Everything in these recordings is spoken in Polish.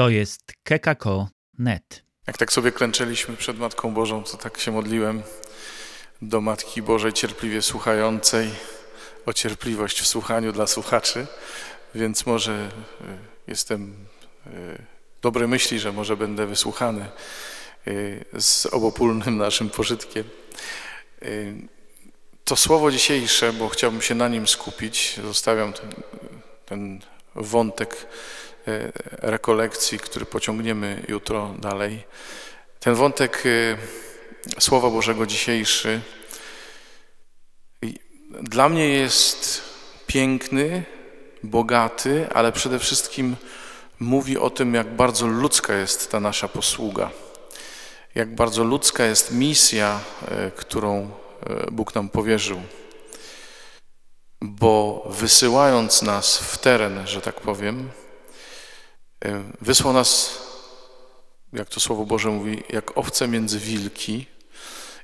To jest kekako.net. Jak tak sobie klęczeliśmy przed Matką Bożą, to tak się modliłem do Matki Bożej cierpliwie słuchającej o cierpliwość w słuchaniu dla słuchaczy, więc może e, jestem e, dobrej myśli, że może będę wysłuchany e, z obopólnym naszym pożytkiem. To słowo dzisiejsze, bo chciałbym się na nim skupić, zostawiam ten, ten wątek rekolekcji, który pociągniemy jutro dalej. Ten wątek e, Słowa Bożego dzisiejszy dla mnie jest piękny, bogaty, ale przede wszystkim mówi o tym, jak bardzo ludzka jest ta nasza posługa. Jak bardzo ludzka jest misja, e, którą Bóg nam powierzył. Bo wysyłając nas w teren, że tak powiem, Wysłał nas, jak to Słowo Boże mówi, jak owce między wilki.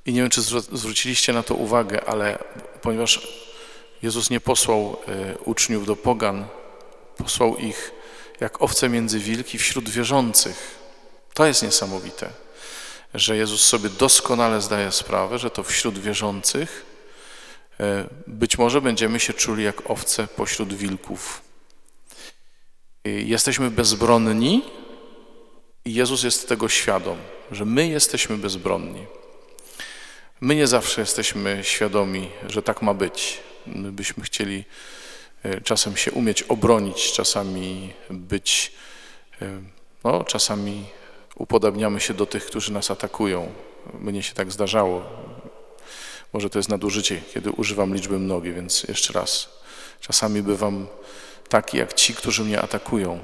I nie wiem, czy zwróciliście na to uwagę, ale ponieważ Jezus nie posłał e, uczniów do pogan, posłał ich jak owce między wilki wśród wierzących. To jest niesamowite, że Jezus sobie doskonale zdaje sprawę, że to wśród wierzących e, być może będziemy się czuli jak owce pośród wilków. Jesteśmy bezbronni i Jezus jest tego świadom, że my jesteśmy bezbronni. My nie zawsze jesteśmy świadomi, że tak ma być. My byśmy chcieli e, czasem się umieć obronić, czasami być, e, no, czasami upodabniamy się do tych, którzy nas atakują. Mnie się tak zdarzało. Może to jest nadużycie, kiedy używam liczby mnogiej, więc jeszcze raz. Czasami bywam taki jak ci, którzy mnie atakują.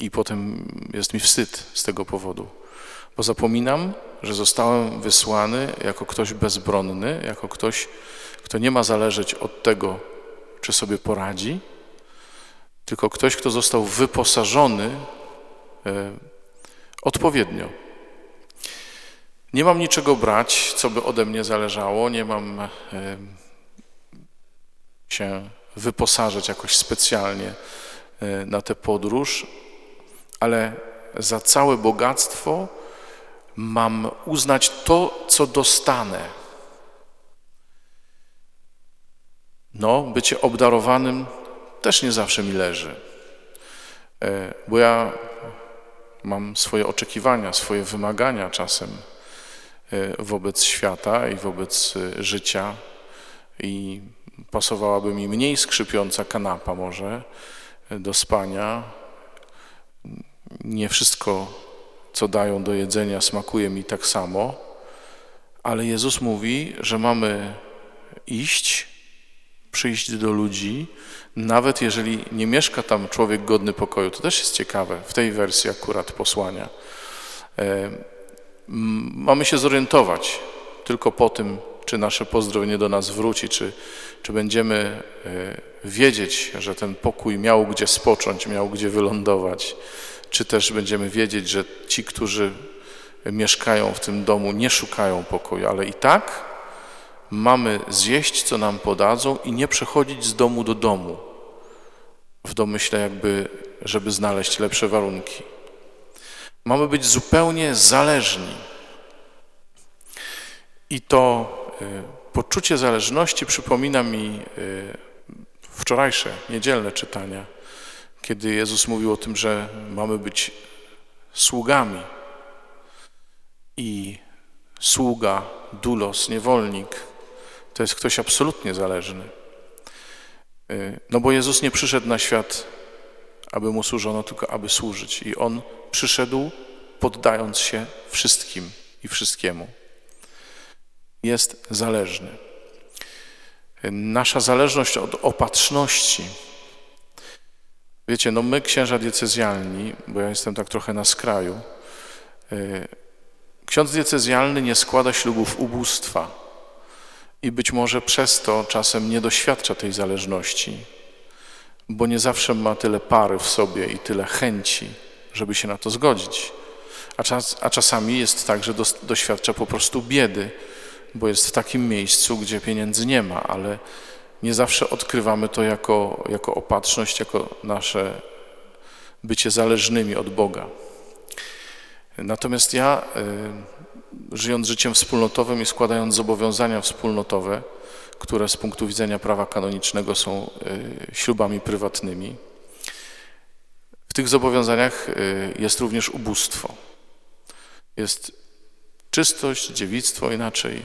I potem jest mi wstyd z tego powodu, bo zapominam, że zostałem wysłany jako ktoś bezbronny, jako ktoś, kto nie ma zależeć od tego, czy sobie poradzi, tylko ktoś, kto został wyposażony e, odpowiednio. Nie mam niczego brać, co by ode mnie zależało, nie mam e, się wyposażać jakoś specjalnie e, na tę podróż, ale za całe bogactwo mam uznać to, co dostanę. No, bycie obdarowanym też nie zawsze mi leży, e, bo ja mam swoje oczekiwania, swoje wymagania czasem e, wobec świata i wobec życia i pasowałaby mi mniej skrzypiąca kanapa może do spania. Nie wszystko, co dają do jedzenia, smakuje mi tak samo, ale Jezus mówi, że mamy iść, przyjść do ludzi, nawet jeżeli nie mieszka tam człowiek godny pokoju. To też jest ciekawe w tej wersji akurat posłania. E, mamy się zorientować tylko po tym, czy nasze pozdrowienie do nas wróci, czy, czy będziemy e, wiedzieć, że ten pokój miał gdzie spocząć, miał gdzie wylądować, czy też będziemy wiedzieć, że ci, którzy mieszkają w tym domu, nie szukają pokoju, ale i tak mamy zjeść, co nam podadzą i nie przechodzić z domu do domu w domyśle jakby, żeby znaleźć lepsze warunki. Mamy być zupełnie zależni. I to poczucie zależności przypomina mi y, wczorajsze, niedzielne czytania, kiedy Jezus mówił o tym, że mamy być sługami i sługa, dulos, niewolnik, to jest ktoś absolutnie zależny. Y, no bo Jezus nie przyszedł na świat, aby Mu służono, tylko aby służyć. I On przyszedł poddając się wszystkim i wszystkiemu jest zależny. Nasza zależność od opatrzności. Wiecie, no my księża diecezjalni, bo ja jestem tak trochę na skraju, y, ksiądz diecezjalny nie składa ślubów ubóstwa i być może przez to czasem nie doświadcza tej zależności, bo nie zawsze ma tyle pary w sobie i tyle chęci, żeby się na to zgodzić. A, czas, a czasami jest tak, że doświadcza po prostu biedy, bo jest w takim miejscu, gdzie pieniędzy nie ma, ale nie zawsze odkrywamy to jako, jako opatrzność, jako nasze bycie zależnymi od Boga. Natomiast ja, y, żyjąc życiem wspólnotowym i składając zobowiązania wspólnotowe, które z punktu widzenia prawa kanonicznego są y, ślubami prywatnymi, w tych zobowiązaniach y, jest również ubóstwo. Jest czystość, dziewictwo inaczej,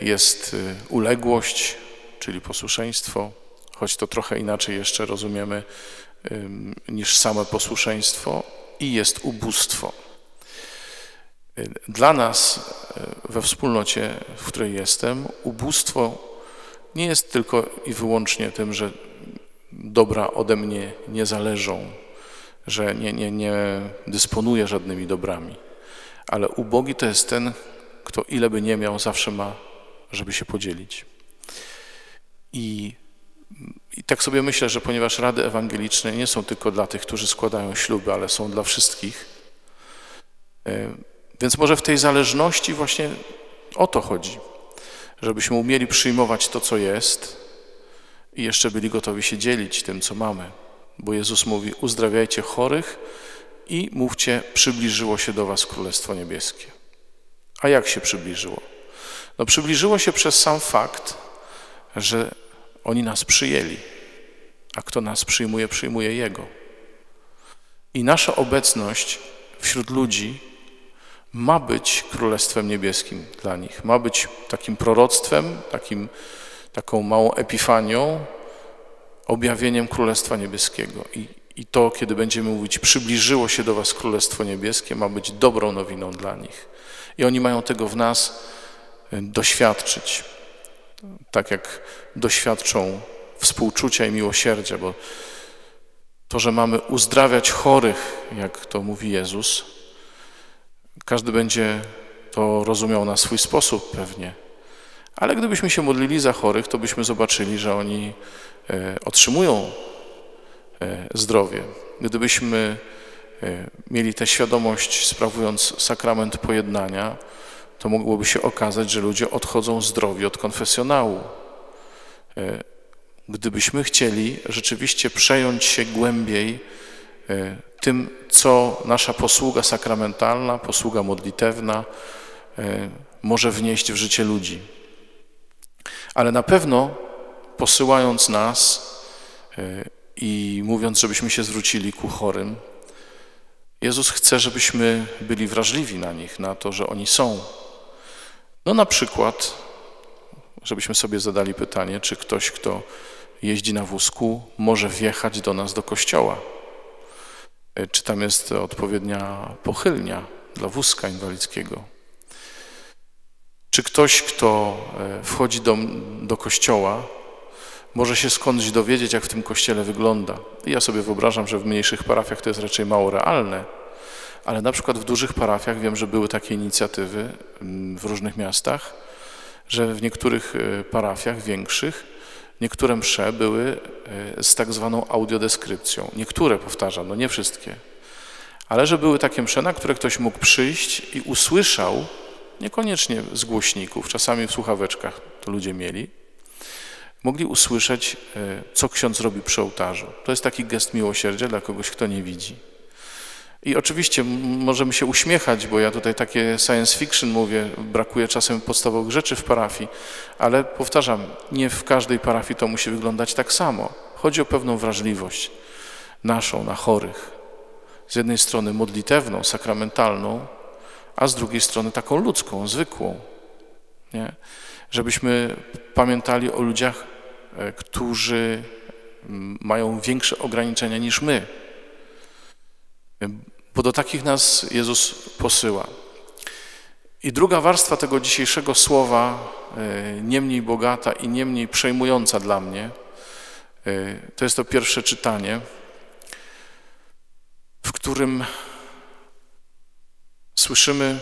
jest uległość, czyli posłuszeństwo, choć to trochę inaczej jeszcze rozumiemy niż same posłuszeństwo, i jest ubóstwo. Dla nas we wspólnocie, w której jestem, ubóstwo nie jest tylko i wyłącznie tym, że dobra ode mnie nie zależą, że nie, nie, nie dysponuję żadnymi dobrami, ale ubogi to jest ten, kto ile by nie miał, zawsze ma, żeby się podzielić. I i tak sobie myślę, że ponieważ rady ewangeliczne nie są tylko dla tych, którzy składają śluby, ale są dla wszystkich, e, więc może w tej zależności właśnie o to chodzi, żebyśmy umieli przyjmować to, co jest i jeszcze byli gotowi się dzielić tym, co mamy. Bo Jezus mówi: uzdrawiajcie chorych i mówcie, przybliżyło się do Was Królestwo Niebieskie. A jak się przybliżyło? No, przybliżyło się przez sam fakt, że oni nas przyjęli, a kto nas przyjmuje, przyjmuje Jego. I nasza obecność wśród ludzi ma być Królestwem Niebieskim dla nich. Ma być takim proroctwem, takim, taką małą epifanią, objawieniem Królestwa Niebieskiego. I, I to, kiedy będziemy mówić, przybliżyło się do Was Królestwo Niebieskie, ma być dobrą nowiną dla nich. I oni mają tego w nas e, doświadczyć tak jak doświadczą współczucia i miłosierdzia, bo to, że mamy uzdrawiać chorych, jak to mówi Jezus, każdy będzie to rozumiał na swój sposób pewnie. Ale gdybyśmy się modlili za chorych, to byśmy zobaczyli, że oni e, otrzymują e, zdrowie. Gdybyśmy mieli tę świadomość, sprawując sakrament pojednania, to mogłoby się okazać, że ludzie odchodzą zdrowi od konfesjonału. E, gdybyśmy chcieli rzeczywiście przejąć się głębiej e, tym, co nasza posługa sakramentalna, posługa modlitewna e, może wnieść w życie ludzi. Ale na pewno posyłając nas i mówiąc, żebyśmy się zwrócili ku chorym, Jezus chce, żebyśmy byli wrażliwi na nich, na to, że oni są no na przykład, żebyśmy sobie zadali pytanie, czy ktoś, kto jeździ na wózku, może wjechać do nas do kościoła. E, czy tam jest odpowiednia pochylnia dla wózka inwalidzkiego? Czy ktoś, kto e, wchodzi do, do kościoła, może się skądś dowiedzieć, jak w tym kościele wygląda? ja sobie wyobrażam, że w mniejszych parafiach to jest raczej mało realne, ale na przykład w dużych parafiach wiem, że były takie inicjatywy mm, w różnych miastach, że w niektórych e, parafiach większych niektóre msze były e, z tak zwaną audiodeskrypcją. Niektóre, powtarzam, no nie wszystkie. Ale że były takie msze, na które ktoś mógł przyjść i usłyszał, niekoniecznie z głośników, czasami w słuchaweczkach to ludzie mieli, mogli usłyszeć, e, co ksiądz robi przy ołtarzu. To jest taki gest miłosierdzia dla kogoś, kto nie widzi. I oczywiście możemy się uśmiechać, bo ja tutaj takie science fiction mówię, brakuje czasem podstawowych rzeczy w parafii, ale powtarzam, nie w każdej parafii to musi wyglądać tak samo. Chodzi o pewną wrażliwość naszą na chorych. Z jednej strony modlitewną, sakramentalną, a z drugiej strony taką ludzką, zwykłą. Nie? Żebyśmy pamiętali o ludziach, którzy mają większe ograniczenia niż my bo do takich nas Jezus posyła. I druga warstwa tego dzisiejszego słowa, e, nie mniej bogata i nie mniej przejmująca dla mnie, e, to jest to pierwsze czytanie, w którym słyszymy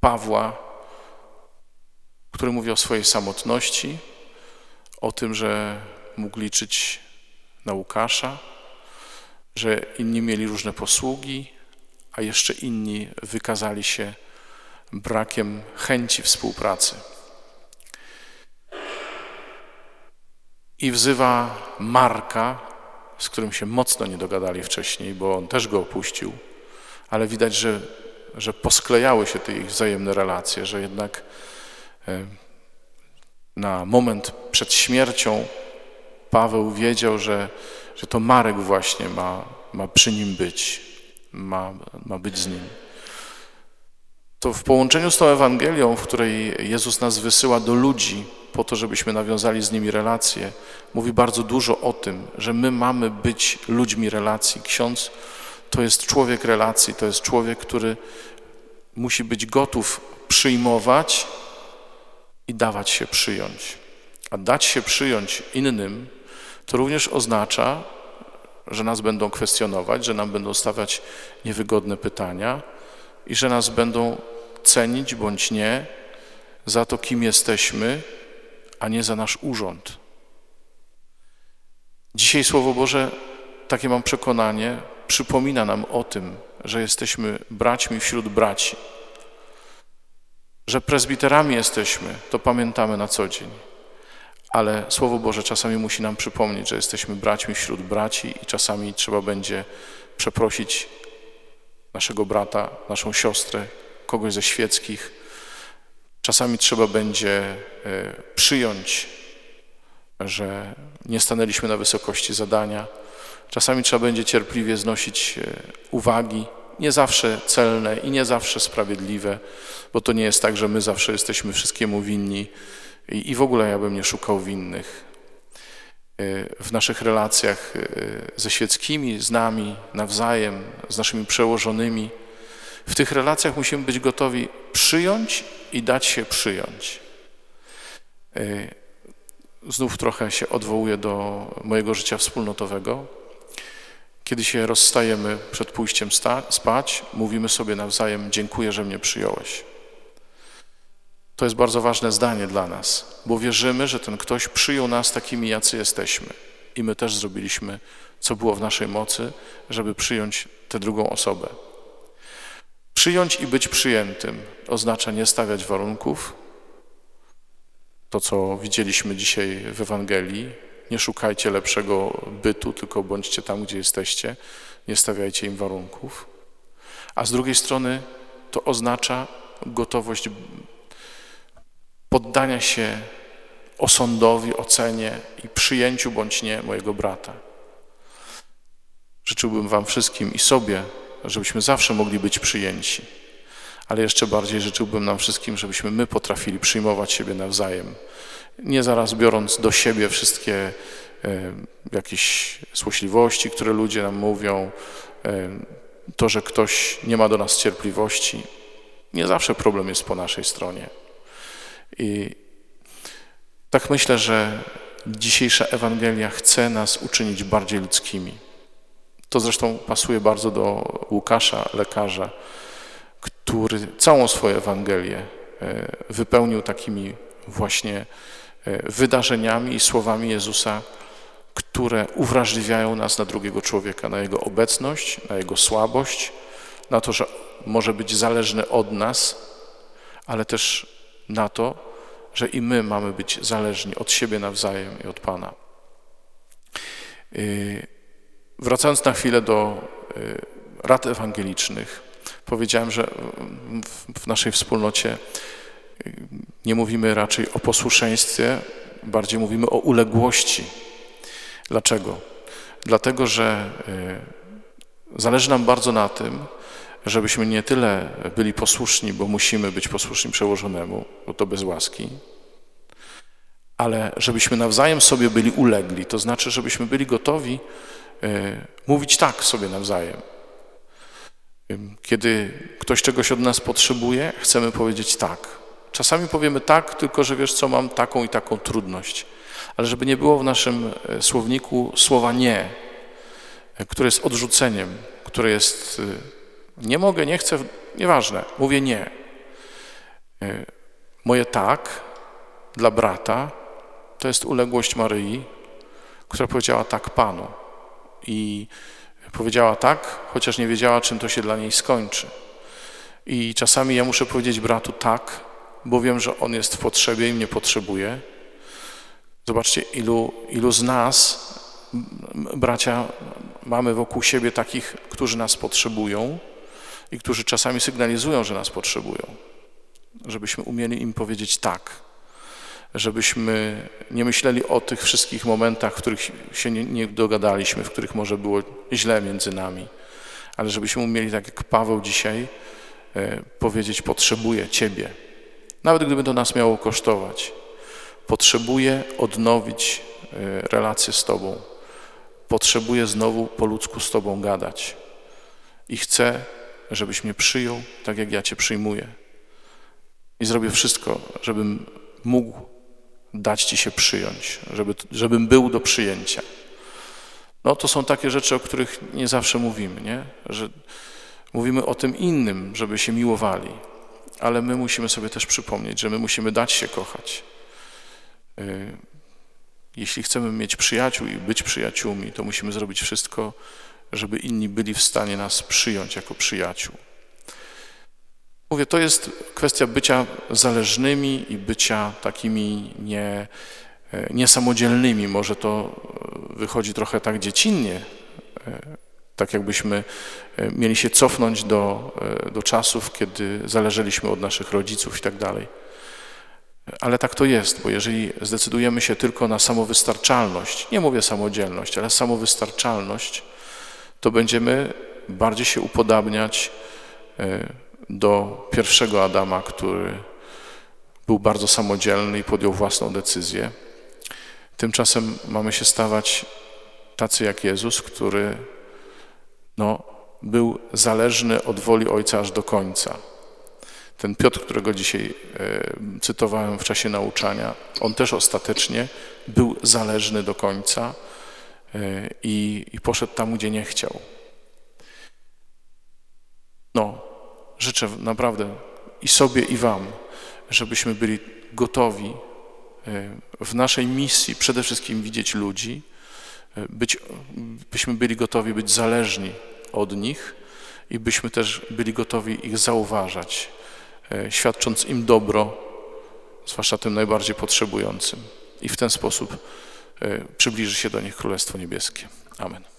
Pawła, który mówi o swojej samotności, o tym, że mógł liczyć na Łukasza, że inni mieli różne posługi, a jeszcze inni wykazali się brakiem chęci współpracy. I wzywa Marka, z którym się mocno nie dogadali wcześniej, bo on też go opuścił, ale widać, że, że posklejały się te ich wzajemne relacje, że jednak e, na moment przed śmiercią Paweł wiedział, że, że to Marek właśnie ma, ma przy nim być, ma, ma być z nim. To w połączeniu z tą Ewangelią, w której Jezus nas wysyła do ludzi po to, żebyśmy nawiązali z nimi relacje, mówi bardzo dużo o tym, że my mamy być ludźmi relacji. Ksiądz to jest człowiek relacji, to jest człowiek, który musi być gotów przyjmować i dawać się przyjąć. A dać się przyjąć innym to również oznacza, że nas będą kwestionować, że nam będą stawiać niewygodne pytania i że nas będą cenić bądź nie za to, kim jesteśmy, a nie za nasz urząd. Dzisiaj Słowo Boże, takie mam przekonanie, przypomina nam o tym, że jesteśmy braćmi wśród braci. Że prezbiterami jesteśmy, to pamiętamy na co dzień. Ale Słowo Boże czasami musi nam przypomnieć, że jesteśmy braćmi wśród braci i czasami trzeba będzie przeprosić naszego brata, naszą siostrę, kogoś ze świeckich. Czasami trzeba będzie e, przyjąć, że nie stanęliśmy na wysokości zadania. Czasami trzeba będzie cierpliwie znosić e, uwagi, nie zawsze celne i nie zawsze sprawiedliwe, bo to nie jest tak, że my zawsze jesteśmy wszystkiemu winni i, w ogóle ja bym nie szukał winnych. E, w naszych relacjach ze świeckimi, z nami, nawzajem, z naszymi przełożonymi, w tych relacjach musimy być gotowi przyjąć i dać się przyjąć. E, znów trochę się odwołuję do mojego życia wspólnotowego. Kiedy się rozstajemy przed pójściem spać, mówimy sobie nawzajem: Dziękuję, że mnie przyjąłeś. To jest bardzo ważne zdanie dla nas, bo wierzymy, że ten ktoś przyjął nas takimi, jacy jesteśmy. I my też zrobiliśmy, co było w naszej mocy, żeby przyjąć tę drugą osobę. Przyjąć i być przyjętym oznacza nie stawiać warunków. To, co widzieliśmy dzisiaj w Ewangelii, nie szukajcie lepszego bytu, tylko bądźcie tam, gdzie jesteście, nie stawiajcie im warunków. A z drugiej strony to oznacza gotowość poddania się osądowi, ocenie i przyjęciu bądź nie mojego brata. Życzyłbym Wam wszystkim i sobie, żebyśmy zawsze mogli być przyjęci. Ale jeszcze bardziej życzyłbym nam wszystkim, żebyśmy my potrafili przyjmować siebie nawzajem. Nie zaraz biorąc do siebie wszystkie e, jakieś złośliwości, które ludzie nam mówią, e, to, że ktoś nie ma do nas cierpliwości. Nie zawsze problem jest po naszej stronie. I tak myślę, że dzisiejsza Ewangelia chce nas uczynić bardziej ludzkimi. To zresztą pasuje bardzo do Łukasza, lekarza, który całą swoją Ewangelię e, wypełnił takimi właśnie wydarzeniami i słowami Jezusa, które uwrażliwiają nas na drugiego człowieka, na jego obecność, na jego słabość, na to, że może być zależny od nas, ale też na to, że i my mamy być zależni od siebie nawzajem i od Pana. E, Wracając na chwilę do y, rad ewangelicznych, powiedziałem, że w naszej wspólnocie nie mówimy raczej o posłuszeństwie, bardziej mówimy o uległości. Dlaczego? Dlatego, że y, zależy nam bardzo na tym, żebyśmy nie tyle byli posłuszni, bo musimy być posłuszni przełożonemu, bo to bez łaski, ale żebyśmy nawzajem sobie byli ulegli, to znaczy, żebyśmy byli gotowi E, mówić tak sobie nawzajem. Kiedy ktoś czegoś od nas potrzebuje, chcemy powiedzieć tak. Czasami powiemy tak, tylko że wiesz co, mam taką i taką trudność. Ale żeby nie było w naszym e, słowniku słowa nie, e, które jest odrzuceniem, które jest nie mogę, nie chcę, nieważne, mówię nie. Moje tak dla brata to jest uległość Maryi, która powiedziała tak Panu i powiedziała tak, chociaż nie wiedziała, czym to się dla niej skończy. I czasami ja muszę powiedzieć bratu tak, bo wiem, że on jest w potrzebie i mnie potrzebuje. Zobaczcie, ilu, ilu z nas, bracia, mamy wokół siebie takich, którzy nas potrzebują, i którzy czasami sygnalizują, że nas potrzebują, żebyśmy umieli im powiedzieć tak, żebyśmy nie myśleli o tych wszystkich momentach, w których się nie, nie dogadaliśmy, w których może było źle między nami, ale żebyśmy umieli, tak jak Paweł dzisiaj, e, powiedzieć: Potrzebuję Ciebie, nawet gdyby to nas miało kosztować. Potrzebuję odnowić e, relacje z Tobą. Potrzebuję znowu po ludzku z Tobą gadać. I chcę, żebyś mnie przyjął tak, jak ja Cię przyjmuję. I zrobię wszystko, żebym mógł dać Ci się przyjąć, żeby, żebym był do przyjęcia. No to są takie rzeczy, o których nie zawsze mówimy, nie? Że mówimy o tym innym, żeby się miłowali, ale my musimy sobie też przypomnieć, że my musimy dać się kochać. Y, jeśli chcemy mieć przyjaciół i być przyjaciółmi, to musimy zrobić wszystko, żeby inni byli w stanie nas przyjąć jako przyjaciół. Mówię, to jest kwestia bycia zależnymi i bycia takimi nie, niesamodzielnymi. Może to wychodzi trochę tak dziecinnie, tak jakbyśmy mieli się cofnąć do, do czasów, kiedy zależeliśmy od naszych rodziców i tak dalej. Ale tak to jest, bo jeżeli zdecydujemy się tylko na samowystarczalność, nie mówię samodzielność, ale samowystarczalność, to będziemy bardziej się upodabniać e, do pierwszego Adama, który był bardzo samodzielny i podjął własną decyzję. Tymczasem mamy się stawać tacy jak Jezus, który no, był zależny od woli Ojca aż do końca. Ten Piotr, którego dzisiaj e, cytowałem w czasie nauczania, on też ostatecznie był zależny do końca e, i, i poszedł tam, gdzie nie chciał. No, życzę naprawdę i sobie, i Wam, żebyśmy byli gotowi e, w naszej misji przede wszystkim widzieć ludzi, być, byśmy byli gotowi być zależni od nich i byśmy też byli gotowi ich zauważać, E, świadcząc im dobro, zwłaszcza tym najbardziej potrzebującym. I w ten sposób e, przybliży się do nich Królestwo Niebieskie. Amen.